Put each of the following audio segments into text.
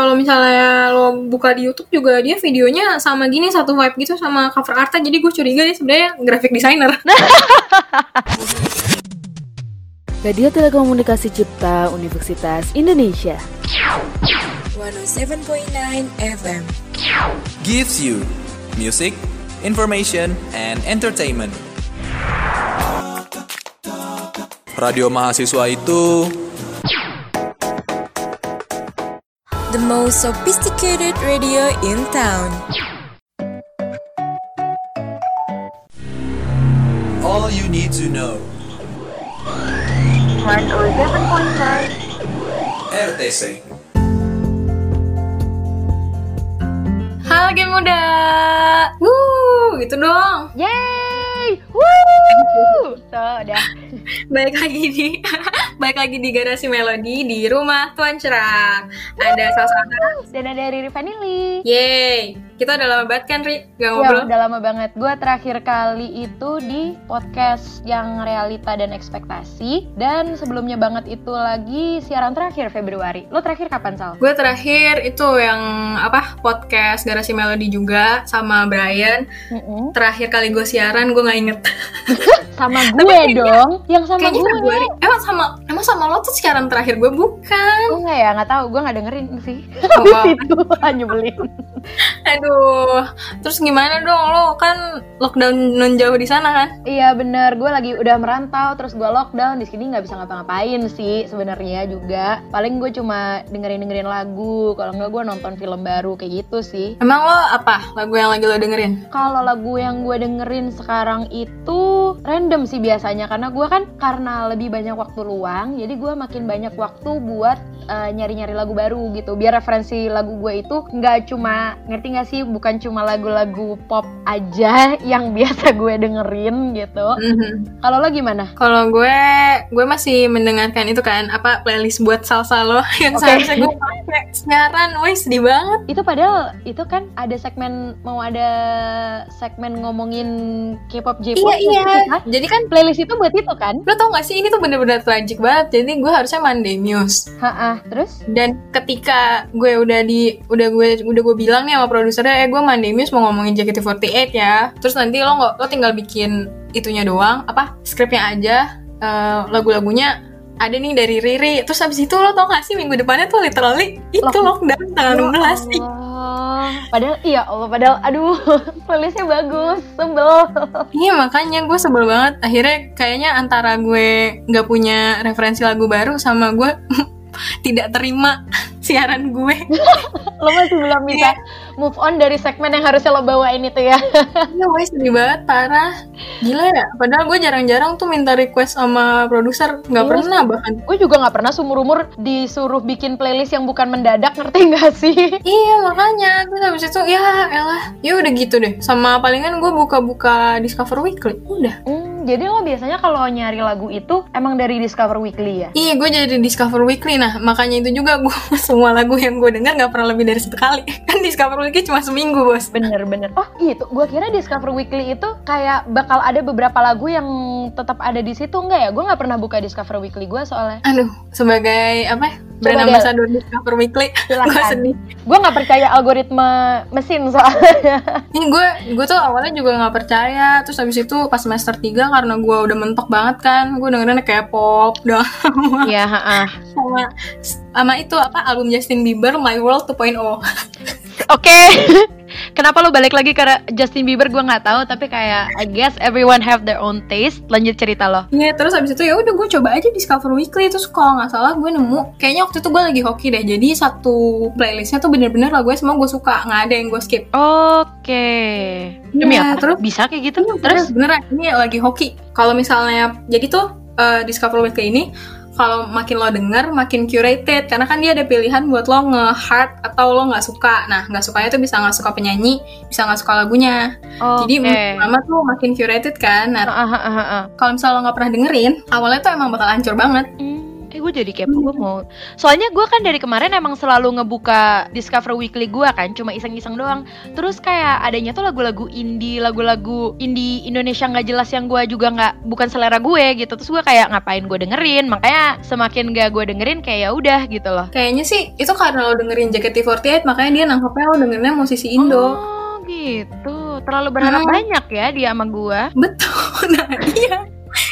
kalau misalnya lo buka di YouTube juga dia videonya sama gini satu vibe gitu sama cover artnya jadi gue curiga dia sebenarnya graphic designer Radio Telekomunikasi Cipta Universitas Indonesia 107.9 FM. gives you music, information, and entertainment. Radio mahasiswa itu The most sophisticated radio in town. all you need to know. RTC Halo game muda Wuh gitu dong Yeay! Woo! Tuh, udah. Baik lagi di Baik lagi di Garasi Melodi di rumah Tuan Cerah Ada Sasana Dan ada Riri Vanili. Yeay Kita udah lama banget kan Ri Gak Ya, ngobrol udah lama banget. Gue terakhir kali itu di podcast yang realita dan ekspektasi. Dan sebelumnya banget itu lagi siaran terakhir Februari. Lo terakhir kapan, Sal? Gue terakhir itu yang apa podcast Garasi Melodi juga sama Brian Mm-mm. Terakhir kali gue siaran gue gak inget Sama gue dong. Yang sama gue. Februari Emang sama Emang sama lo tuh siaran terakhir gue bukan Gue nggak ya, nggak tahu. Gue nggak dengerin sih. Oh, itu nyebelin. Aduh Terus gimana dong lo kan lockdown non jauh di sana kan Iya bener, gue lagi udah merantau, terus gue lockdown di sini nggak bisa ngapa-ngapain sih sebenarnya juga. Paling gue cuma dengerin dengerin lagu, kalau nggak gue nonton film baru kayak gitu sih. Emang lo apa lagu yang lagi lo dengerin? Kalau lagu yang gue dengerin sekarang itu random sih biasanya karena gue kan karena lebih banyak waktu luang, jadi gue makin banyak waktu buat eh, nyari-nyari lagu baru gitu. Biar referensi lagu gue itu nggak cuma ngerti nggak sih, bukan cuma lagu-lagu pop aja yang biasa gue dengerin gitu. Mhm. Kalau lo gimana? Kalau gue, gue masih mendengarkan itu kan apa playlist buat salsa lo yang Oke. seharusnya gue pakai siaran, woi sedih banget. Itu padahal itu kan ada segmen mau ada segmen ngomongin K-pop J-pop Iya iya. gitu kan? Jadi kan Playlist itu buat itu kan? lo tau gak sih ini tuh bener-bener tragic banget. Jadi gue harusnya Monday Muse. Ha terus? Dan ketika gue udah di udah gue udah gue bilang nih sama produsernya, eh gue Monday Muse mau ngomongin JKT48 ya. Terus nanti lo nggak lo tinggal bikin itunya doang, apa skripnya aja, eh, lagu-lagunya ada nih dari Riri. Terus habis itu lo tau gak sih minggu depannya tuh literally itu Lock- lockdown tanggal 16 nih. Oh, padahal iya Allah padahal aduh playlistnya bagus sebel Iya makanya gue sebel banget. Akhirnya kayaknya antara gue nggak punya referensi lagu baru sama gue tidak terima siaran gue. lo masih belum bisa move on dari segmen yang harusnya lo bawain itu ya Iya, gue sedih banget, parah. Gila ya, padahal gue jarang-jarang tuh minta request sama produser, nggak Iya pernah bahkan. gue juga nggak pernah seumur umur disuruh bikin playlist yang bukan mendadak ngerti nggak sih Iya makanya, terus habis itu ya elah, ya udah gitu deh. Sama palingan gue buka-buka Discover Weekly, udah. Hmm, jadi lo biasanya kalau nyari lagu itu emang dari Discover Weekly ya Iya, gue jadi Discover Weekly. Nah, makanya itu juga gue semua lagu yang gue denger nggak pernah lebih dari satu kali. Kan Discover Weekly cuma seminggu, bos. Bener-bener. Oh itu, gue kira Discover Weekly itu kayak bakal ada beberapa lagu yang tetap ada di situ enggak ya? Gue nggak pernah buka Discover Weekly gue soalnya. Aduh, sebagai apa? ya, Brand ambassador Discover Weekly. gue sedih. Gue nggak percaya algoritma mesin soalnya. Ini gue gue tuh awalnya juga nggak percaya, terus habis itu pas semester 3 karena gue udah mentok banget kan, gue dengerinnya kayak pop dah Iya, heeh. sama sama itu apa album Justin Bieber My World 2.0. Oke. Kenapa lo balik lagi ke Justin Bieber gue nggak tahu tapi kayak I guess everyone have their own taste. Lanjut cerita lo. Iya, terus habis itu ya udah gue coba aja Discover Weekly terus kalau nggak salah gue nemu kayaknya waktu itu gue lagi hoki deh. Jadi satu playlistnya tuh bener-bener lagunya semua gue suka, nggak ada yang gue skip. Oke. Demi Iya, apa? terus- bisa kayak gitu? Terus Terus? beneran ini lagi hoki. Kalau misalnya jadi tuh eh, Discover Weekly ini kalau makin lo denger makin curated karena kan dia ada pilihan buat lo nge-heart atau lo nggak suka. Nah nggak sukanya tuh bisa nggak suka penyanyi, bisa nggak suka lagunya. Jadi Oke. makin lama tuh makin curated kan. Nah Ah, ah, ah, ah, ah. kalau misalnya lo nggak pernah dengerin, awalnya tuh emang bakal hancur banget. Hmm. Eh gue jadi kepo gue mau Soalnya gue kan dari kemarin emang selalu ngebuka Discover Weekly gue kan Cuma iseng-iseng doang Terus kayak adanya tuh lagu-lagu indie Lagu-lagu indie Indonesia nggak jelas yang gue juga nggak Bukan selera gue gitu Terus gue kayak ngapain gue dengerin Makanya semakin gak gue dengerin kayak ya udah gitu loh Kayaknya sih itu karena lo dengerin JKT48 makanya dia nangkepnya lo dengerinnya musisi Indo. Oh gitu Terlalu berharap Hmm. banyak ya dia sama gue Betul. Nah, iya.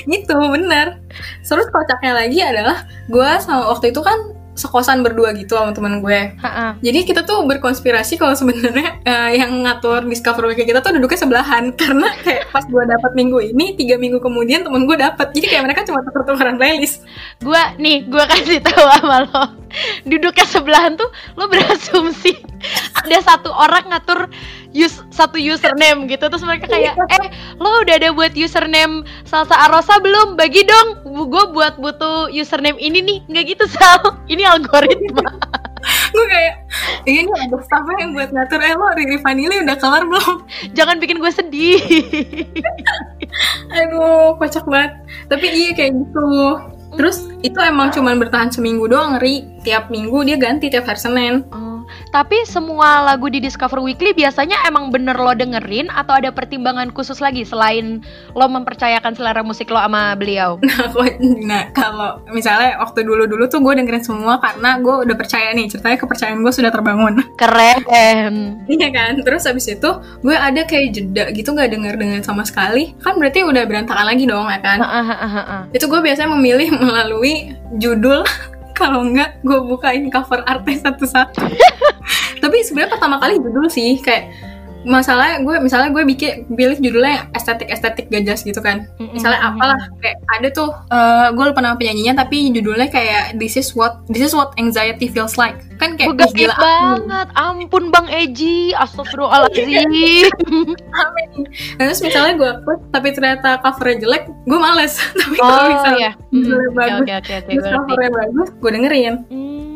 Gitu, bener. Terus kocaknya lagi adalah gue sama waktu itu kan sekosan berdua gitu sama temen gue. Ha-ha. Jadi kita tuh berkonspirasi kalau sebenarnya eh, yang ngatur Discover Weekly kita tuh duduknya sebelahan karena kayak pas gue dapat minggu ini tiga minggu kemudian temen gue dapat jadi kayak mereka cuma tuker-tukeran playlist gue nih gue kasih tahu sama lo duduknya sebelahan tuh lo berasumsi ada satu orang ngatur use, satu username gitu. Terus mereka kayak eh lo udah ada buat username salsa arosa belum? Bagi dong. Gue buat butuh username ini nih. Nggak gitu sal. Ini algoritma. Gue kayak ini ada staffnya yang buat ngatur. Eh lo Riri Vanili udah kelar belum? Jangan bikin gue sedih. Aduh kocak banget. Tapi iya kayak gitu terus itu emang cuman bertahan seminggu doang Ri. Tiap minggu dia ganti tiap hari Senin. Oh, tapi semua lagu di Discover Weekly biasanya emang bener lo dengerin atau ada pertimbangan khusus lagi selain lo mempercayakan selera musik lo sama beliau? Nah, nah kalau misalnya waktu dulu-dulu tuh gue dengerin semua karena gue udah percaya nih ceritanya kepercayaan gue sudah terbangun. Keren. Iya kan? Terus habis itu gue ada kayak jeda gitu nggak denger dengerin sama sekali. Kan berarti udah berantakan lagi dong ya kan? Itu gue biasanya memilih melalui judul kalau enggak gue bukain cover artnya satu-satu. Tapi sebenarnya pertama kali judul sih kayak masalahnya gue misalnya gue bikin pilih judulnya estetik estetik gak jelas gitu kan Mm-mm. misalnya apalah kayak ada tuh eh, gue lupa nama penyanyinya tapi judulnya kayak this is what this is what anxiety feels like kan kayak Gue "Ih, gaib gila aku banget. Ampun Bang Eji, astagfirullahaladzim. rame nih." Nah, terus misalnya gue klik tapi ternyata covernya jelek gue males tapi kalau oh misalnya ya. Mm, judulnya Oke bagus oke oke oke terus covernya bagus gue dengerin Hmm,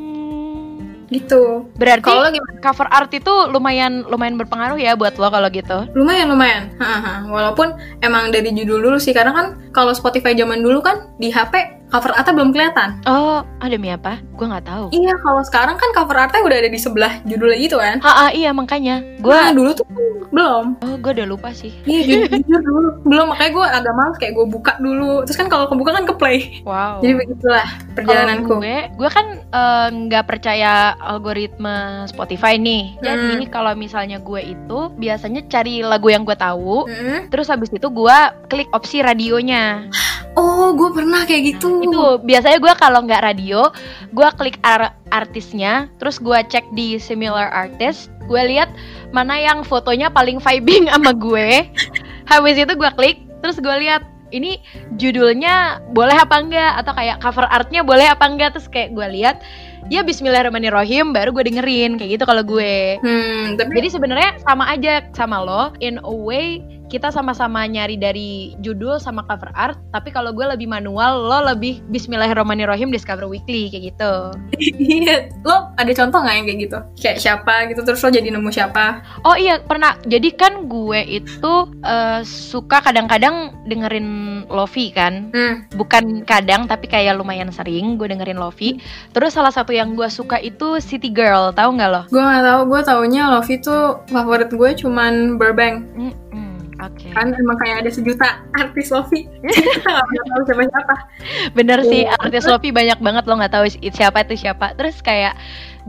gitu Berarti kalau gimana cover art itu lumayan lumayan berpengaruh ya buat lo kalau gitu. lumayan lumayan Hahaha. walaupun emang dari judul dulu sih karena kan kalau Spotify zaman dulu kan di HP cover artnya belum kelihatan Oh, ah, demi apa? Gue nggak tahu. iya kalau sekarang kan cover artnya udah ada di sebelah judulnya gitu kan Ah, iya makanya. Gue Nah, dulu tuh belum oh gue udah lupa sih. Iya jujur, jujur dulu belum makanya gue agak males kayak gue buka dulu terus kan kalau kebuka kan ke play Wow. jadi begitulah perjalananku gue, gue kan eh, nggak percaya algoritma Spotify nih. Jadi kalau misalnya gue itu biasanya cari lagu yang gue tahu, Mm. terus habis itu gue klik opsi radionya. oh gue pernah kayak gitu Itu biasanya gue kalau nggak radio, gue klik ar- artisnya, terus gue cek di similar artist, gue lihat mana yang fotonya paling vibing sama gue. Habis itu gue klik, terus gue lihat ini judulnya boleh apa enggak atau kayak cover artnya boleh apa enggak terus kayak gue lihat ya Bismillahirrahmanirrahim baru gue dengerin kayak gitu kalau gue. Hmm tapi jadi sebenarnya sama aja sama lo in a way kita sama-sama nyari dari judul sama cover art tapi kalau gue lebih manual lo lebih Bismillahirrahmanirrahim Discover Weekly kayak gitu. Iya lo ada contoh nggak yang kayak gitu? Kayak siapa gitu terus lo jadi nemu siapa? Oh iya pernah. Jadi kan gue itu eh, suka kadang-kadang dengerin Lofi kan. Hmm. Bukan kadang tapi kayak lumayan sering gue dengerin Lofi. Terus salah satu yang gue suka itu City Girl tahu nggak lo? Gue nggak tahu gue taunya Lofi tuh favorit gue cuman Burbank. Mm-mm, oke kan emang kayak ada sejuta artis Lofi kita nggak tahu siapa siapa Bener sih, Iya. artis Lofi banyak banget lo nggak tahu siapa itu siapa. Terus kayak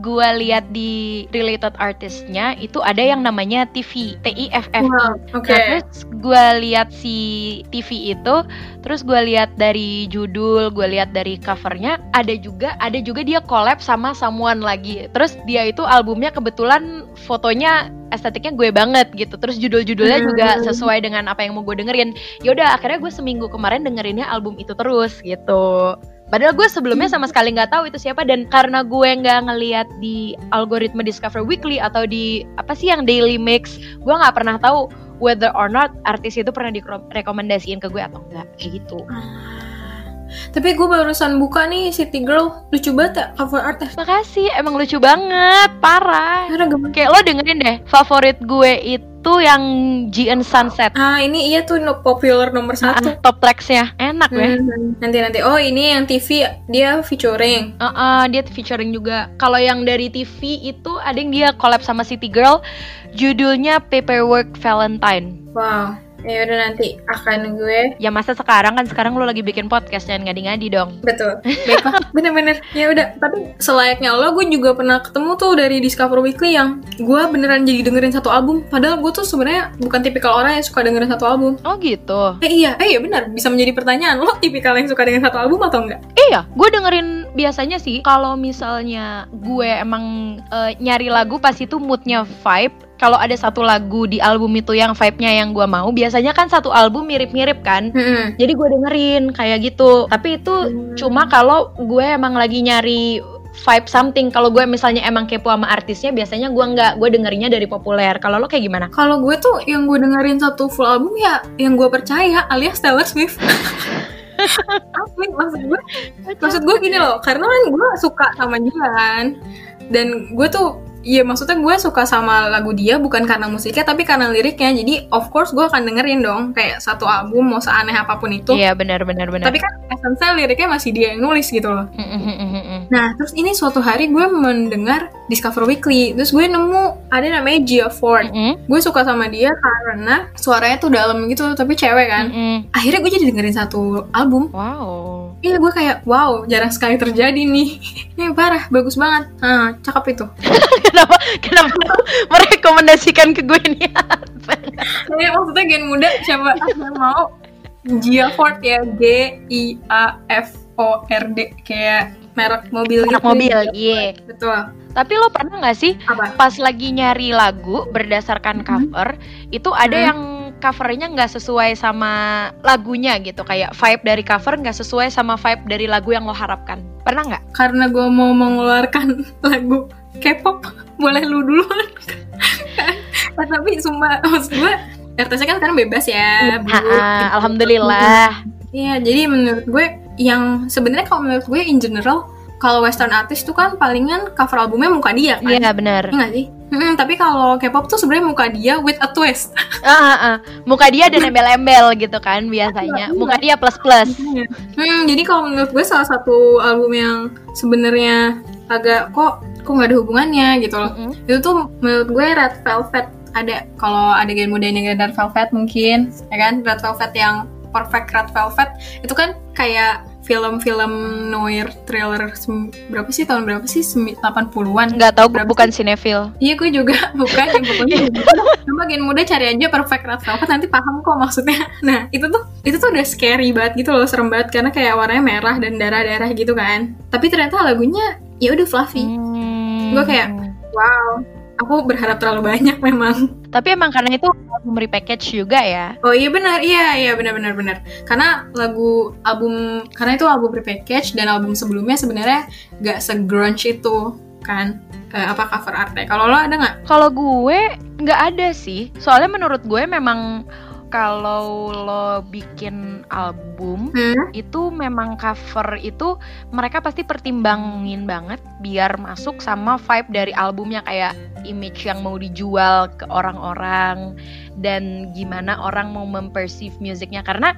gua lihat di related artisnya itu ada yang namanya TV, T I F F. wow Nah, terus gua lihat si TV itu, terus gua lihat dari judul, gua lihat dari covernya, ada juga ada juga dia collab sama someone lagi. Terus dia itu albumnya kebetulan fotonya estetiknya gue banget gitu. Terus judul-judulnya juga Hmm. sesuai dengan apa yang mau gue dengerin. Yaudah akhirnya gue seminggu kemarin dengerinnya album itu terus gitu. Padahal gue sebelumnya sama sekali nggak tahu itu siapa dan karena gue nggak ngeliat di algoritma Discover Weekly atau di apa sih yang Daily Mix, gue nggak pernah tahu whether or not artis itu pernah direkomendasiin ke gue atau enggak kayak gitu. tapi gue barusan buka nih City Girl lucu banget ya cover artnya Makasih, emang lucu banget, parah. Kayak lo dengerin deh, favorit gue itu itu yang GN Sunset. Ah ini iya tuh no- popular nomor satu. Ah, top tracks-nya enak ya. Hmm, nanti nanti. Oh ini yang TV dia featuring. Uh, uh, dia featuring juga. Kalau yang dari TV itu ada yang dia collab sama City Girl, judulnya Paperwork Valentine. Wow. Ya udah nanti akan gue Ya masa sekarang kan sekarang lo lagi bikin podcast jangan ngadi-ngadi dong. betul. Baiklah, bener-bener. Ya udah. Tapi selayaknya lo, gue juga pernah ketemu tuh dari Discover Weekly yang gue beneran jadi dengerin satu album. Padahal gue tuh sebenarnya bukan tipikal orang yang suka dengerin satu album. Oh gitu. Eh iya, eh iya benar. Bisa menjadi pertanyaan. Lo tipikal yang suka dengan satu album atau enggak? Iya, gue dengerin biasanya sih kalau misalnya gue emang eh, nyari lagu pas itu moodnya vibe. Kalau ada satu lagu di album itu yang vibe-nya yang gue mau, biasanya kan satu album mirip-mirip kan. Hmm. Jadi gue dengerin kayak gitu. Tapi itu Hmm. cuma kalau gue emang lagi nyari vibe something. Kalau gue misalnya emang kepo sama artisnya, biasanya gue nggak. Gue dengerinnya dari populer. Kalau lo kayak gimana? Kalau gue tuh yang gue dengerin satu full album ya yang gue percaya alias Taylor Swift. Asli, maksud gue maksud gue gini loh karena kan gue suka sama dia kan dan gue tuh Iya maksudnya gue suka sama lagu dia bukan karena musiknya tapi karena liriknya jadi of course gue akan dengerin dong kayak satu album mau seaneh apa pun itu Iya benar benar benar. tapi kan esensial liriknya masih dia yang nulis gitu loh Mm, mm, mm. Nah, terus ini suatu hari gue mendengar Discover Weekly. Terus gue nemu ada namanya Gia Ford. Mm, Gue suka sama dia karena suaranya tuh dalam gitu, tapi cewek kan. mm. Akhirnya gue jadi dengerin satu album. Wow. Iya, gue kayak wow, jarang sekali terjadi nih. Ini parah, bagus banget. Nah, cakep itu. kenapa kenapa merekomendasikan ke gue nih? Saya maksudnya gen muda siapa yang mau Gia Ford ya G I A F O R D kayak merek mobil Anak gitu. mobil, iya. Betul. Tapi lo pernah nggak sih Apa? pas lagi nyari lagu berdasarkan cover itu ada Hmm. yang covernya nggak sesuai sama lagunya gitu. Kayak vibe dari cover nggak sesuai sama vibe dari lagu yang lo harapkan. Pernah nggak? Karena gue mau mengeluarkan lagu K-pop boleh lu duluan. Nah, tapi sumpah maksud gue RTC kan sekarang bebas ya Bu. Ah, ah, alhamdulillah. Iya jadi menurut gue yang sebenarnya kalau menurut gue in general kalau western artist tuh kan palingan cover albumnya muka dia kan. Iya benar. Iya sih? Hmm, tapi kalau K-pop tuh sebenarnya muka dia with a twist. Ah, ah, ah. muka dia ada embel-embel gitu kan biasanya. Muka dia plus plus Hmm, jadi kalau menurut gue salah satu album yang sebenarnya agak kok kok nggak ada hubungannya gitu loh. Mm-mm. Itu tuh menurut gue Red Velvet. Ada kalau ada gen muda yang Red Velvet mungkin ya kan? Red Velvet yang Perfect Red Velvet. Itu kan kayak film-film noir thriller sem- berapa sih tahun berapa sih? Semi- 80-an nggak tahu Berapa bukan sinetfil Iya gue juga. Bukan yang pokoknya Coba gen muda cari aja perfect red velvet nanti paham kok maksudnya. Nah itu tuh itu tuh udah scary banget gitu loh serem banget. Karena kayak warnanya merah dan darah-darah gitu kan. Tapi ternyata lagunya ya udah fluffy. Hmm. Gue kayak wow aku berharap terlalu banyak memang. Tapi emang karena itu album repackage juga ya? Oh iya benar. Iya iya benar benar benar. Karena lagu album karena itu album repackage dan album sebelumnya sebenarnya gak se-grunge itu kan? Eh, apa cover artnya. Kalau lo ada nggak? Kalau gue nggak ada sih. Soalnya menurut gue memang kalau lo bikin album Hmm? itu memang cover itu mereka pasti pertimbangin banget biar masuk sama vibe dari albumnya kayak image yang mau dijual ke orang-orang dan gimana orang mau memperceive musiknya karena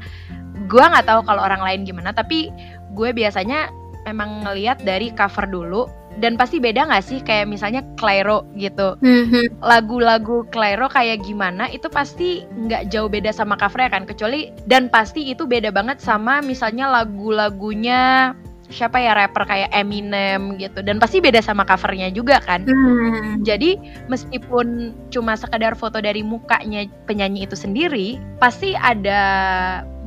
gue nggak tahu kalau orang lain gimana tapi gue biasanya memang ngelihat dari cover dulu dan pasti beda nggak sih? Kayak misalnya Clairo gitu. Hmm, lagu-lagu Clairo kayak gimana itu pasti nggak jauh beda sama covernya kan? Kecuali dan pasti itu beda banget sama misalnya lagu-lagunya siapa ya rapper kayak Eminem gitu. Dan pasti beda sama covernya juga kan? Hmm. jadi meskipun cuma sekedar foto dari mukanya penyanyi itu sendiri pasti ada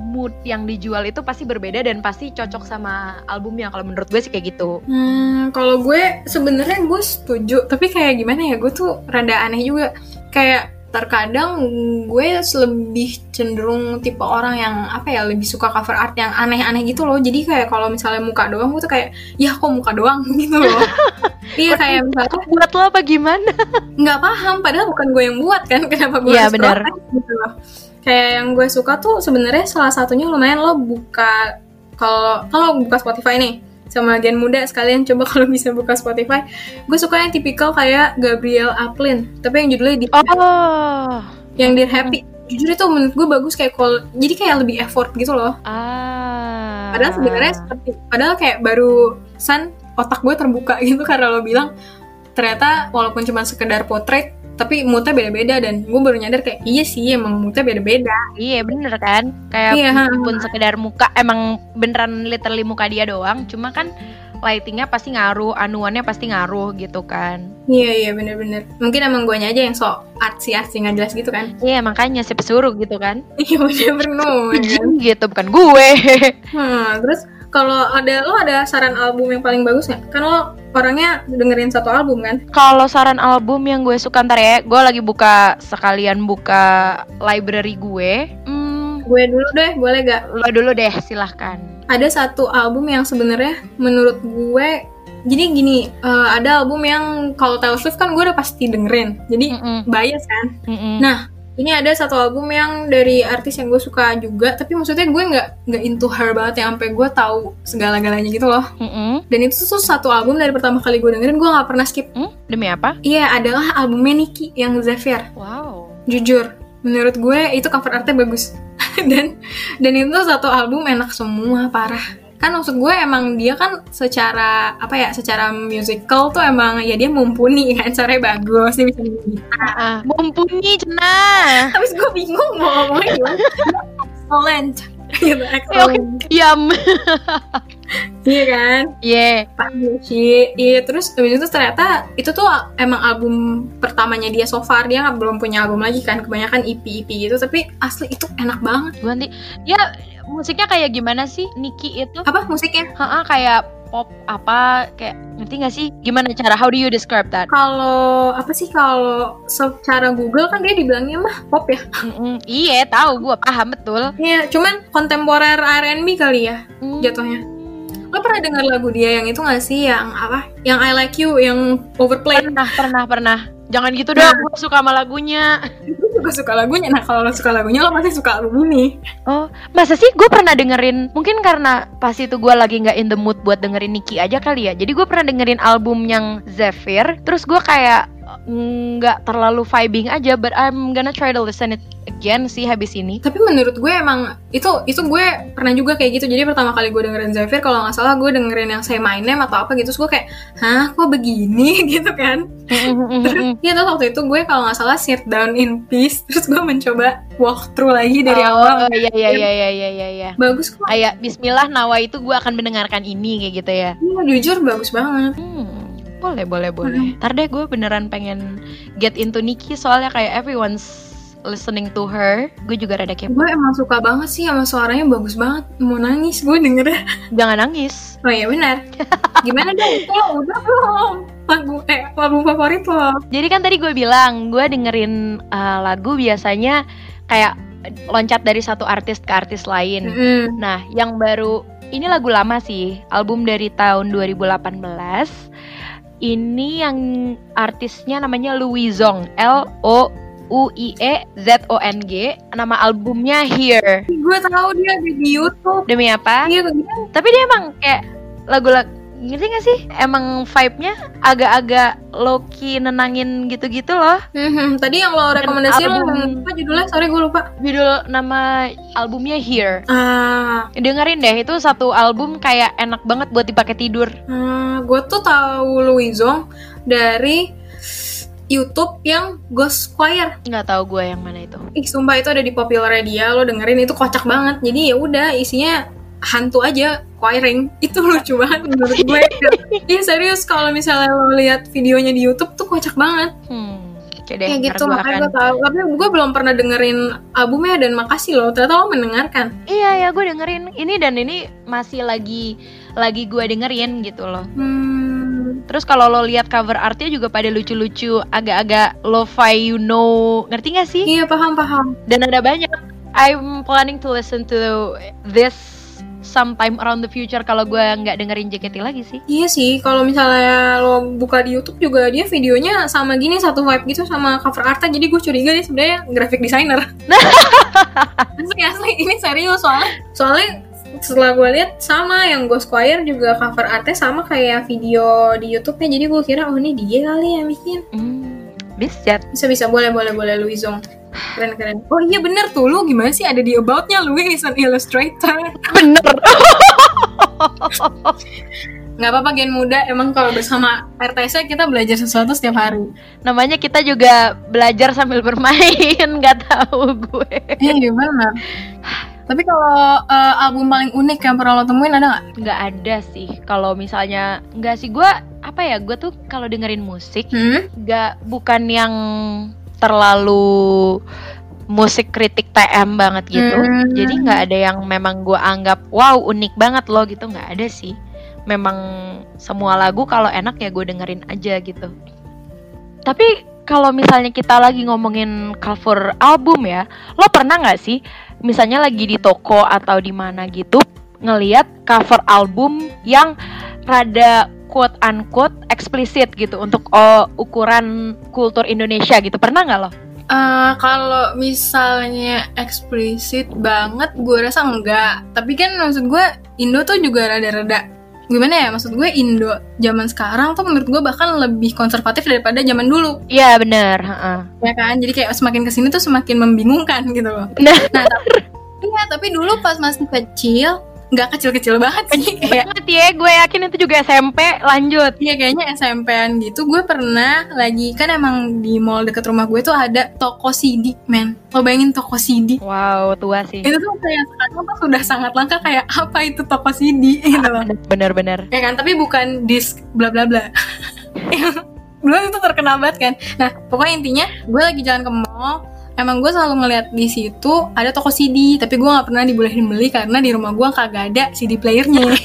mood yang dijual itu pasti berbeda dan pasti cocok sama albumnya kalau menurut gue sih kayak gitu Hmm, kalau gue sebenarnya gue setuju, tapi kayak gimana ya? Gue tuh rada aneh juga. Kayak terkadang gue lebih cenderung tipe orang yang apa ya lebih suka cover art yang aneh-aneh gitu loh. Jadi kayak kalau misalnya muka doang gue tuh kayak ya kok muka doang gitu loh. iya kayak misalnya buat lo apa gimana nggak paham padahal bukan gue yang buat kan kenapa gue Iya, harus benar. gitu loh. Kayak yang gue suka tuh sebenarnya salah satunya lumayan lo buka kalau kalau buka Spotify nih sama gen muda sekalian coba kalau bisa buka Spotify. Gue suka yang tipikal kayak Gabriel Aplin tapi yang judulnya di oh. Yang Dear Happy jujur itu menurut gue bagus kayak call jadi kayak lebih effort gitu loh. Ah. padahal sebenarnya seperti padahal kayak baru san otak gue terbuka gitu karena lo bilang ternyata walaupun cuma sekedar potret tapi moodnya beda-beda dan gue baru nyadar kayak iya sih emang moodnya beda-beda. Iya bener kan? Kayak Iya, meskipun sekedar muka Emang beneran literally muka dia doang. Cuma kan lightingnya pasti ngaruh Anuannya pasti ngaruh gitu kan. Iya iya bener-bener. Mungkin emang gue aja yang sok artsy artsy nggak jelas gitu kan. Iya makanya siapa suruh gitu kan. Iya bener-bener? Gitu bukan gue. Hmm, terus kalau ada lo ada saran album yang paling bagus nggak? Kan lo orangnya dengerin satu album kan? Kalau saran album yang gue suka ntar ya Gue lagi buka sekalian buka library gue Hmm, Gue dulu deh, boleh gak? Lo dulu deh silahkan Ada satu album yang sebenarnya menurut gue jadi gini, eh, ada album yang kalau Taylor Swift kan gue udah pasti dengerin, jadi Mm-mm. bias kan. Mm-mm. Nah, ini ada satu album yang dari artis yang gue suka juga, tapi maksudnya gue nggak nggak into her banget yang sampai gue tahu segala-galanya gitu loh. Mm-mm. Dan itu tuh satu album dari pertama kali gue dengerin gue nggak pernah skip. Hmm? Demi apa? Iya, adalah albumnya Nicki yang Zephyr. Wow jujur menurut gue itu cover artnya bagus dan dan itu satu album enak semua parah kan maksud gue emang dia kan secara apa ya secara musical tuh emang ya dia mumpuni kan caranya bagus dia bisa gitar. ah, Mumpuni cenah habis gue bingung mau ngomongnya gimana. Excellent. Gitu excellent. Diam iya kan? Iya. Pak Yoshi. Iya terus habis itu ternyata itu tuh emang album pertamanya dia so far. Dia belum punya album lagi kan kebanyakan EP EP gitu. Tapi asli itu enak banget. Gue nanti Ya musiknya kayak gimana sih Niki itu? apa musiknya Ha kayak pop apa kayak ngerti gak sih? Gimana cara how do you describe that? kalau apa sih kalau secara Google kan dia dibilangnya mah pop ya. Iya tahu gue paham betul. iya cuman kontemporer R&B kali ya Hmm. Jatuhnya. Lo pernah dengar lagu dia yang itu gak sih yang apa yang I Like You yang overplayed Pernah pernah pernah. Jangan gitu Nah. dong. Gue suka sama lagunya. gue juga suka lagunya nah kalau lo suka lagunya lo pasti suka album ini Oh masa sih gue pernah dengerin? Mungkin karena pas itu gue lagi nggak in the mood buat dengerin Nicki aja kali ya. Jadi gue pernah dengerin album yang Zephyr. Terus gue kayak nggak terlalu vibing aja. But I'm gonna try to listen it again sih habis ini. tapi menurut gue emang itu itu gue pernah juga kayak gitu jadi pertama kali gue dengerin Zephyr kalau nggak salah gue dengerin yang Say My Name atau apa gitu terus gue kayak hah kok begini gitu kan terus Iya terus waktu itu gue kalau nggak salah sit down in peace terus gue mencoba walk through lagi dari oh, awal iya iya iya iya iya iya. iya. bagus kok Kayak Bismillah nawa itu gue akan mendengarkan ini kayak gitu ya. Iya, jujur bagus banget Hmm, boleh boleh boleh. Ntar deh gue beneran pengen get into Nicki soalnya kayak everyone's listening to her. Gue juga rada kepo. gue emang suka banget sih sama suaranya bagus banget mau nangis gue dengernya Jangan nangis. oh iya benar gimana dong itu udah belum lagu eh lagu favorit lo Jadi kan tadi gue bilang gue dengerin uh, lagu biasanya kayak loncat dari satu artis ke artis lain. Mm-mm. Nah, yang baru ini lagu lama sih, album dari tahun 2018. Ini yang artisnya namanya Louis Zong, L O U I E Z O N G. Nama albumnya Here. gue tahu dia ada di YouTube Demi apa? iya Tapi dia emang kayak lagu-lagu ngerti gak sih? Emang vibe-nya agak-agak low-key nenangin gitu-gitu loh. Mhm, tadi yang lo rekomendasi lo apa judulnya sorry gue lupa Judul nama albumnya Here. ah Dengerin deh, itu satu album kayak enak banget buat dipakai tidur. Hmm, gue tuh tahu Louis Zong dari YouTube yang Ghost Choir. Nggak tahu gue yang mana itu. Ih, sumpah itu ada di Popular dia, lo dengerin itu kocak banget. Jadi ya udah isinya hantu aja choiring. Itu lucu banget menurut gue. Iya serius kalau misalnya lo lihat videonya di YouTube tuh kocak banget. Hmm, deh. Kayak gitu makanya akan- gue tahu. Tapi gue belum pernah dengerin albumnya dan makasih lo. Ternyata lo mendengarkan. Iya ya, gue dengerin ini dan ini masih lagi lagi gue dengerin gitu loh. Hmm, Terus kalau lo lihat cover artnya juga pada lucu-lucu, agak-agak lo-fi you know, ngerti gak sih? iya paham paham. Dan ada banyak. I'm planning to listen to this sometime around the future kalau gue nggak dengerin JKT lagi sih. Iya sih, kalau misalnya lo buka di YouTube juga dia videonya sama gini satu vibe gitu sama cover artnya. Jadi gue curiga dia sebenarnya graphic designer. asli asli ini serius soalnya soalnya setelah gue lihat sama yang Ghost Choir juga cover artnya sama kayak video di YouTube-nya. Jadi gue kira oh ini dia kali yang bikin. Bisa. Bisa bisa. Boleh boleh boleh Louis Zong. keren keren. Oh iya bener tuh. Lu gimana sih? Ada di aboutnya lu is an illustrator. Bener. nggak apa-apa gen muda. Emang kalau bersama RTC kita belajar sesuatu setiap hari. Namanya kita juga belajar sambil bermain, nggak tahu gue. iya benar tapi kalau eh, album paling unik yang pernah lo temuin ada nggak? Nggak ada sih. Kalau misalnya nggak sih. Gue apa ya? Gue tuh kalau dengerin musik hmm? nggak bukan yang terlalu musik kritik TM banget gitu. Hmm. Jadi nggak ada yang memang gue anggap wow unik banget loh gitu nggak ada sih. Memang semua lagu kalau enak ya gue dengerin aja gitu. Tapi kalau misalnya kita lagi ngomongin cover album ya, lo pernah nggak sih misalnya lagi di toko atau di mana gitu ngeliat cover album yang rada quote unquote eksplisit gitu untuk oh, ukuran kultur Indonesia gitu pernah nggak lo? Eh, kalau misalnya eksplisit banget, gue rasa enggak. Tapi kan maksud gue Indo tuh juga rada-rada gimana ya? Maksud gue Indo zaman sekarang tuh menurut gue bahkan lebih konservatif daripada zaman dulu, Iya bener. heeh. ya kan? Jadi kayak semakin ke sini tuh semakin membingungkan gitu loh. Nah, Nah, tapi, iya tapi dulu pas masih kecil, nggak kecil-kecil banget sih. Kayak banget ya gue yakin itu juga SMP lanjut. Iya kayaknya SMP-an gitu. Gue pernah lagi Kan emang di mall deket rumah gue tuh ada toko CD men. Lo bayangin toko CD Wow tua sih. Itu tuh kayak sekarang tuh sudah sangat langka Kayak apa itu toko CD gitu loh. Bener-bener. Ya kan? Tapi bukan disk bla bla bla. Dulu itu terkenal banget kan. Nah pokoknya intinya Gue lagi jalan ke mall Emang gue selalu ngeliat di situ ada toko CD, tapi gue nggak pernah dibolehin beli karena di rumah gue kagak ada CD playernya.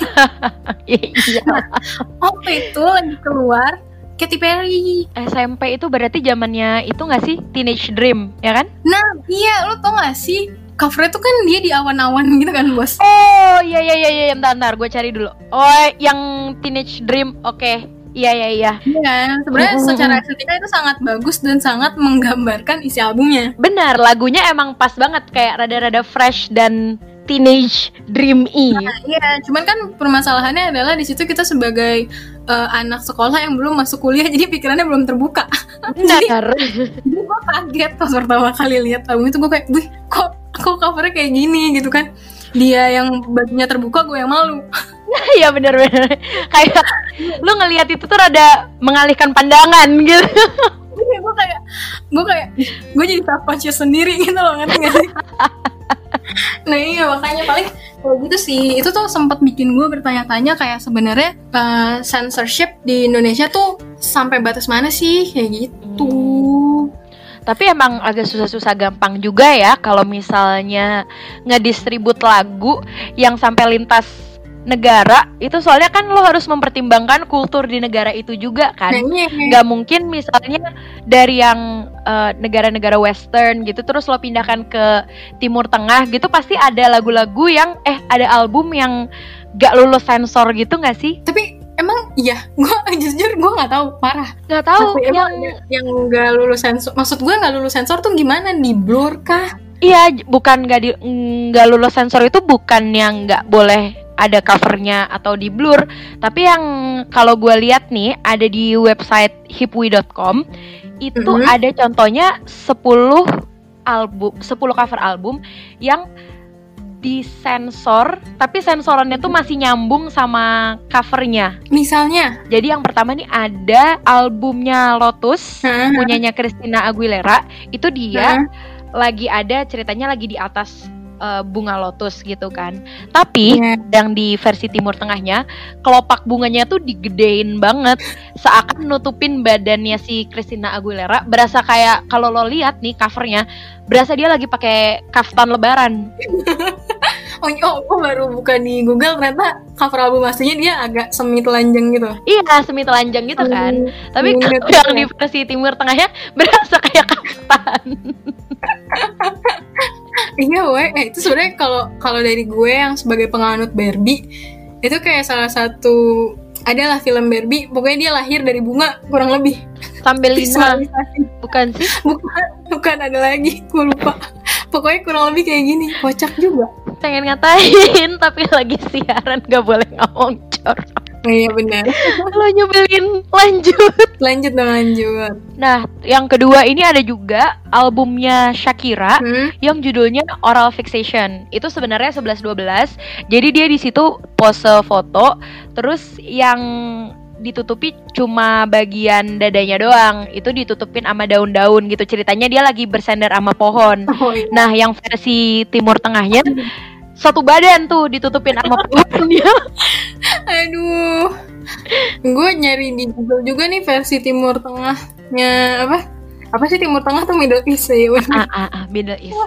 Iya. Waktu itu lagi keluar Katy Perry. SMP itu berarti zamannya itu nggak sih Teenage Dream ya kan? Nah, iya, lo tau gak sih? Covernya tuh kan dia di awan-awan gitu kan, bos. Oh iya iya iya iya bentar, bentar gue cari dulu. Oh yang Teenage Dream oke. Iya iya iya. Iya? Sebenarnya Mm-mm. secara estetika itu sangat bagus dan sangat menggambarkan isi albumnya. Benar lagunya emang pas banget kayak rada-rada fresh dan teenage dreamy. Iya, cuman kan permasalahannya adalah di situ kita sebagai eh, anak sekolah yang belum masuk kuliah, jadi pikirannya belum terbuka. Benar. Jadi gue kaget pas pertama kali lihat album itu gue kayak, wih, kok kok covernya kayak gini gitu kan? Dia yang bajunya terbuka, gue yang malu. Iya benar. Kayak lu ngelihat itu tuh rada mengalihkan pandangan gitu. Iya, gue kayak gue kayak gue jadi self conscious sendiri gitu loh ngerti gak sih nah iya makanya paling kalau gitu sih itu tuh sempat bikin gue bertanya-tanya kayak sebenarnya eh, censorship di Indonesia tuh sampai batas mana sih kayak gitu Tapi emang agak susah-susah gampang juga ya kalau misalnya ngedistribut lagu yang sampai lintas negara itu soalnya kan lo harus mempertimbangkan kultur di negara itu juga kan. nah iya nggak mungkin misalnya dari yang eh, negara-negara western gitu terus lo pindahkan ke timur tengah gitu pasti ada lagu-lagu yang eh ada album yang gak lulus sensor gitu nggak sih? Tapi emang iya gue jujur gue nggak tahu parah. Nggak tahu Tapi yang yang nggak lulus sensor maksud gue nggak lulus sensor tuh gimana di blur kah? Iya bukan nggak di nggak lulus sensor itu bukan yang nggak boleh ada covernya atau di blur. Tapi yang kalau gue lihat nih ada di website hipwi.com itu Mhm. ada contohnya 10 album 10 cover album yang disensor tapi sensorannya tuh masih nyambung sama covernya. Misalnya? Jadi yang pertama nih ada albumnya Lotus punyanya Christina Aguilera. Itu dia lagi ada ceritanya lagi di atas eh, bunga lotus gitu kan. Tapi Iya. yang di versi timur tengahnya kelopak bunganya tuh digedein banget. Seakan nutupin badannya si Christina Aguilera. Berasa kayak kalau lo lihat nih covernya berasa dia lagi pakai kaftan lebaran. Oh, oh gue baru buka di Google ternyata cover album aslinya dia agak semi telanjang gitu. Iya semi telanjang gitu kan. Tapi kalau iya. yang di versi timur tengahnya berasa kayak kaftan Iya, weh. Eh, itu sebenarnya kalau kalau dari gue yang sebagai penganut Barbie itu kayak salah satu adalah film Barbie. Pokoknya dia lahir dari bunga kurang lebih. sambil lima Visualisasi. bukan sih Bukan, bukan ada lagi. Gue lupa. Pokoknya kurang lebih kayak gini. Kocak juga. pengen ngatain tapi lagi siaran gak boleh ngomong cor iya benar Lo nyebelin. Lanjut. lanjut dong lanjut Nah, yang kedua ini ada juga albumnya Shakira hmm? yang judulnya Oral Fixation. Itu sebenarnya 11-12. Jadi dia di situ pose foto, terus yang ditutupi cuma bagian dadanya doang. Itu ditutupin sama daun-daun gitu. Ceritanya dia lagi bersandar sama pohon. oh iya Nah, yang versi Timur Tengahnya satu badan tuh ditutupin sama pohonnya. aduh gue nyari di Google juga nih versi Timur Tengahnya apa apa sih Timur Tengah tuh Middle East ya ah, ah, ah, Middle East.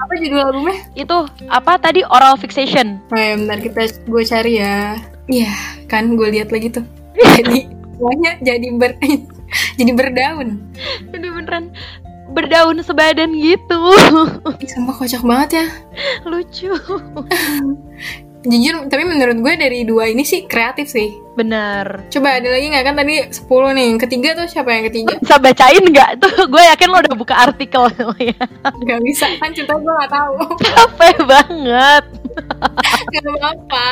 apa judul albumnya Itu apa tadi Oral Fixation? Nah, ya, bentar kita gue cari ya. Iya, kan gue lihat lagi tuh. Jadi semuanya jadi ber jadi berdaun. Jadi beneran berdaun sebadan gitu. Sumpah kocak banget ya. Lucu. Jujur, tapi menurut gue dari dua ini sih kreatif sih. Bener. Coba ada lagi nggak kan tadi 10 nih. Ketiga tuh siapa yang ketiga? Bisa bacain nggak tuh? Gue yakin lo udah buka artikel ya. Gak bisa kan cerita gue gak tahu. Capek banget. Gak apa-apa.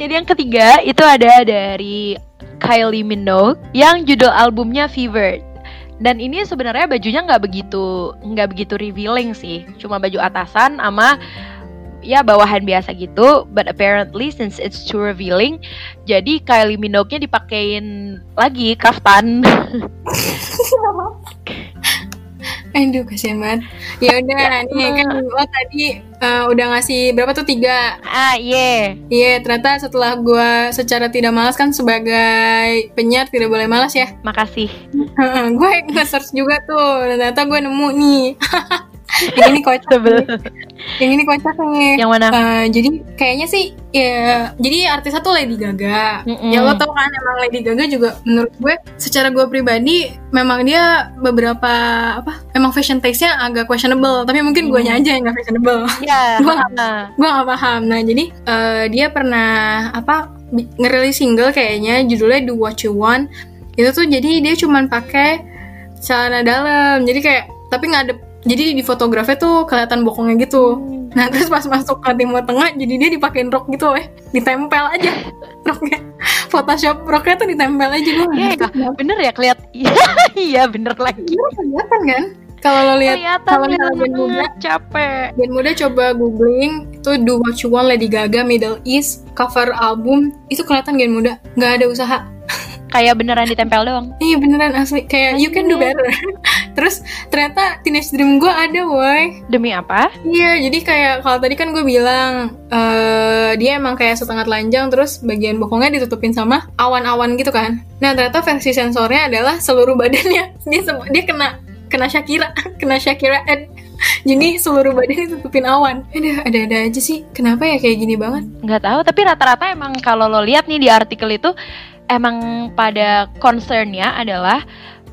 Jadi yang ketiga itu ada dari Kylie Minogue yang judul albumnya Fever. Dan ini sebenarnya bajunya nggak begitu nggak begitu revealing sih, cuma baju atasan sama ya bawahan biasa gitu. But apparently since it's too revealing, jadi Kylie Minogue-nya dipakein lagi kaftan. Aduh, kasihan banget. Ya udah, nih kan lo tadi eh, udah ngasih berapa tuh tiga ah yeah. Iya, ternyata setelah gue secara tidak malas kan sebagai penyiar tidak boleh malas ya. makasih. gue nge-search juga tuh, ternyata gue nemu nih. yang ini kocak. nih. yang ini kocak nih. Yang mana? Eh, jadi kayaknya sih ya jadi artisnya tuh Lady Gaga. Mm-mm. Ya lo tau kan emang Lady Gaga juga menurut gue secara gue pribadi memang dia beberapa apa emang fashion taste-nya agak questionable tapi mungkin gue aja yang gak fashionable. Ya. Gua nggak- ah. gue gak paham nah jadi eh, dia pernah apa ngerilis single kayaknya judulnya Do What You Want itu tuh jadi dia cuman pakai celana dalam jadi kayak tapi nggak ada jadi di fotografi tuh kelihatan bokongnya gitu. Nah terus pas masuk ke timur tengah jadi dia dipakein rok gitu eh. Ditempel aja roknya. Photoshop roknya tuh ditempel aja gue Iya, ya, bener ya keliat. Iya bener lagi. Kelihatan kan? Kalau lo lihat kalau band muda capek. Dan muda coba googling itu Do What You Want Lady Gaga Middle East cover album itu kelihatan Gen muda. Nggak ada usaha. Kayak beneran ditempel doang. Iya beneran asli. Kayak you can do better terus ternyata Teenage Dream gue ada woi. Demi apa? iya jadi kayak kalau tadi kan gue bilang eh dia emang kayak setengah telanjang terus bagian bokongnya ditutupin sama awan-awan gitu kan. Nah ternyata versi sensornya adalah seluruh badannya. Dia dia kena kena Shakira kena Shakira. Ed jadi seluruh badan ditutupin awan. Ada ada ada aja sih. Kenapa ya kayak gini banget? Nggak tahu tapi rata-rata emang kalau lo lihat nih di artikel itu emang pada concernnya adalah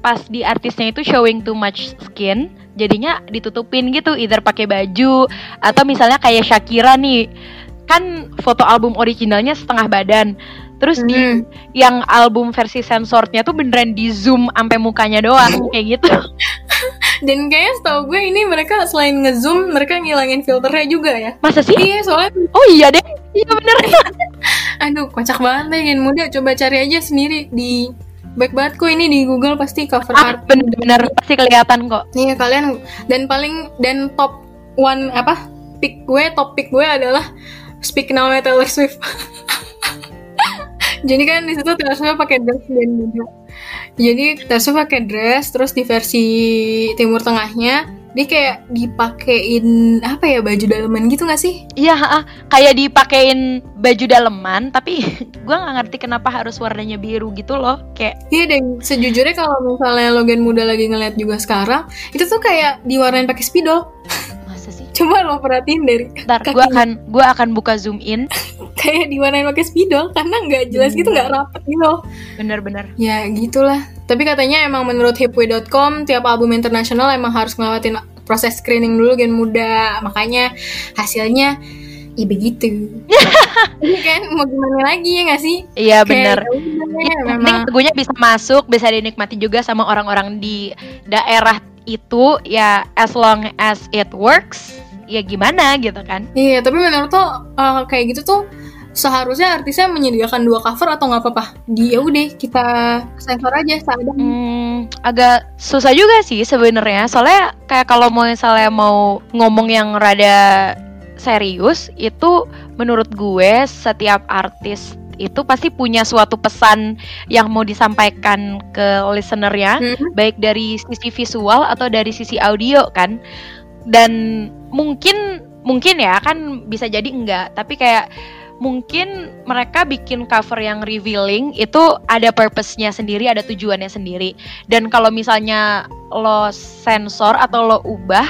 pas di artisnya itu showing too much skin jadinya ditutupin gitu either pakai baju atau misalnya kayak Shakira nih. Kan foto album originalnya setengah badan. Terus di Hmm. yang album versi sensornya tuh beneran di zoom sampai mukanya doang kayak gitu. Dan kayaknya setahu gue ini mereka selain ngezoom mereka ngilangin filternya juga ya. Masa sih? Iya soalnya oh iya deh iya bener. Aduh kocak banget deh Gen muda. Coba cari aja sendiri di baik banget kok ini di Google pasti cover ah, art bener-bener pasti kelihatan kok Nih kalian dan paling dan top one apa pick gue top pick gue adalah Speak Now Taylor Swift. Jadi kan di situ Taylor Swift pakai dress dan juga. Jadi Taylor Swift pakai dress terus di versi Timur Tengahnya dia kayak dipakein apa ya baju daleman gitu gak sih? Iya, kayak dipakein baju daleman, tapi gua nggak ngerti kenapa harus warnanya biru gitu loh. Kayak Iya dan sejujurnya kalau misalnya Logan muda lagi ngeliat juga sekarang itu tuh kayak diwarnain pakai spidol. masa sih? Coba lo perhatiin dari Ntar gua akan gua akan buka zoom in. Kayak diwarnain pakai spidol karena nggak jelas gitu nggak rapet gitu loh. Bener-bener. Ya gitulah. Tapi katanya emang menurut hipway.com tiap album internasional emang harus ngelewatin proses screening dulu gen muda. Makanya hasilnya ya begitu. Ini kan mau gimana lagi ya nggak sih? Iya bener. ya penting memang lagunya bisa masuk, bisa dinikmati juga sama orang-orang di daerah itu ya as long as it works ya gimana gitu kan Iya, tapi menurut lo uh, kayak gitu tuh seharusnya artisnya menyediakan dua cover atau nggak apa-apa di ya udah kita sensor aja seadanya Hmm, agak susah juga sih sebenarnya. Soalnya kayak kalau mau misalnya mau ngomong yang rada serius itu menurut gue setiap artis itu pasti punya suatu pesan yang mau disampaikan ke listenernya Hmm. baik dari sisi visual atau dari sisi audio kan dan mungkin mungkin ya kan bisa jadi enggak tapi kayak mungkin mereka bikin cover yang revealing itu ada purpose-nya sendiri ada tujuannya sendiri. Dan kalau misalnya lo sensor atau lo ubah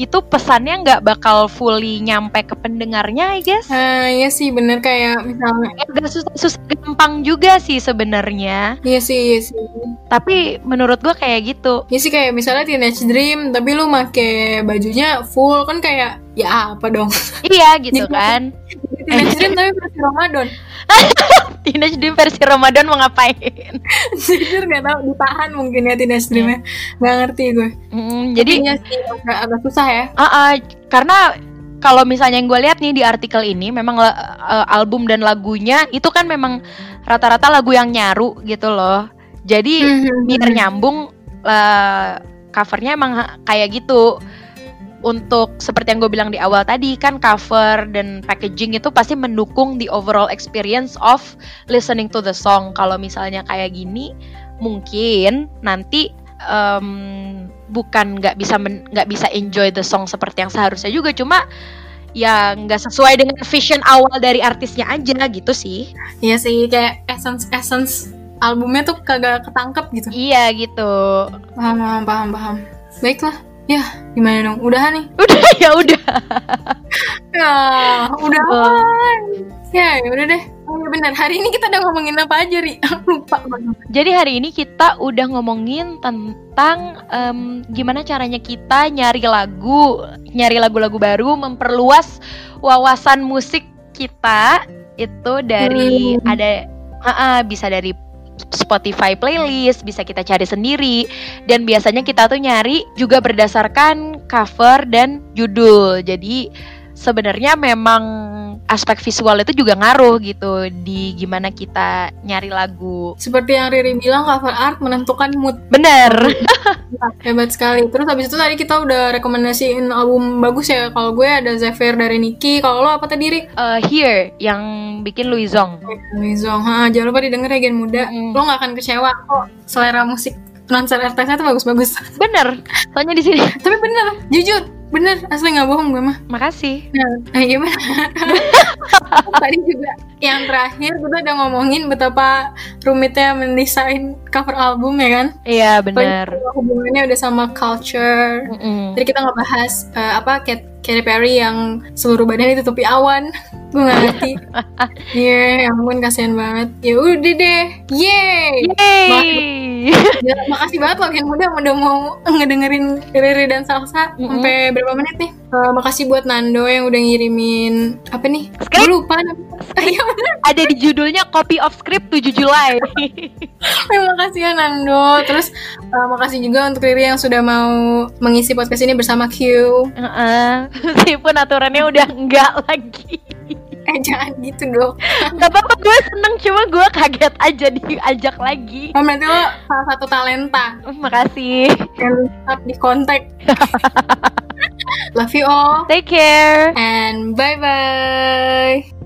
itu pesannya nggak bakal fully nyampe ke pendengarnya I guess. Nah, iya sih bener kayak misalnya agak susah, susah gampang juga sih sebenarnya. Iya sih, iya sih. tapi menurut gua kayak gitu. Iya sih kayak misalnya Teenage Dream, tapi lu make bajunya full kan kayak ya apa dong? iya gitu kan Teenage Dream tapi versi Ramadan. Teenage Dream versi Ramadan mau ngapain? Jujur gak tau ditahan mungkin ya Teenage Dreamnya. Gak ngerti gue. Hmm, jadi Iya sih agak, agak susah ya. ah, ah, karena kalau misalnya yang gue lihat nih di artikel ini memang eh, album dan lagunya itu kan memang rata-rata lagu yang nyaru gitu loh. Jadi Mhm. biar nyambung lah covernya emang kayak gitu. Untuk seperti yang gue bilang di awal tadi kan cover dan packaging itu pasti mendukung the overall experience of listening to the song. Kalau misalnya kayak gini mungkin nanti em, bukan nggak bisa nggak bisa enjoy the song seperti yang seharusnya juga cuma ya nggak sesuai dengan vision awal dari artisnya aja gitu sih Iya sih kayak essence essence albumnya tuh kagak ketangkep gitu. iya gitu Paham, paham, paham, paham. Baiklah. Ya, gimana dong? Udahan nih. udah ya udah Ya, udahan. Ya, ya udah deh. Oh iya benar. Hari ini kita udah ngomongin apa aja, Ri? Lupa banget. Jadi hari ini kita udah ngomongin tentang em, gimana caranya kita nyari lagu, nyari lagu-lagu baru, memperluas wawasan musik kita itu dari Hmm. ada ah, ah, bisa dari Spotify playlist, bisa kita cari sendiri dan biasanya kita tuh nyari juga berdasarkan cover dan judul. Jadi sebenarnya memang aspek visual itu juga ngaruh gitu di gimana kita nyari lagu. Seperti yang Riri bilang, cover art menentukan mood. Bener. Hebat sekali. Terus habis itu tadi kita udah rekomendasiin album bagus ya. Kalau gue ada Zephyr dari Nicki. Kalau lo apa tadi, Ri? Eh, Here yang bikin Luizong. Mizong. Ha, jangan lupa didengar ya Gen Muda. Mm-mm. Lo gak akan kecewa kok. Selera musik konser artisnya tuh bagus-bagus. Bener. Soalnya di sini. Tapi bener, jujur. Bener, asli gak bohong gue mah. Makasih. Nah, eh, gimana? Tadi juga yang terakhir kita udah ngomongin betapa rumitnya mendesain cover album ya kan? Iya bener. Pokoknya Hubungannya udah sama culture. Mm-mm. Tadi kita ngebahas eh, apa Kat- Katy Perry yang seluruh badannya ditutupi awan. Gue gak ngerti. Iya, ya ampun kasihan banget. Ya udah deh. Yeay. Yeay. Ya, makasih banget loh yang muda udah mau ngedengerin Riri dan Salsa Mm-mm. sampai berapa menit nih. Eh, makasih buat Nando yang udah ngirimin apa nih? Script. Gue lupa. Iya bener. Ada di judulnya copy of script 7 Julai. Terima kasih ya Nando. Terus eh, makasih juga untuk Riri yang sudah mau mengisi podcast ini bersama Q. Heeh. Meskipun aturannya udah enggak lagi. Eh jangan gitu dong. Gak apa-apa gue seneng cuma gue kaget aja diajak lagi. Oh, berarti lo salah satu talenta Oh, makasih. yang tetap di kontak. Love you all Take care. and bye bye.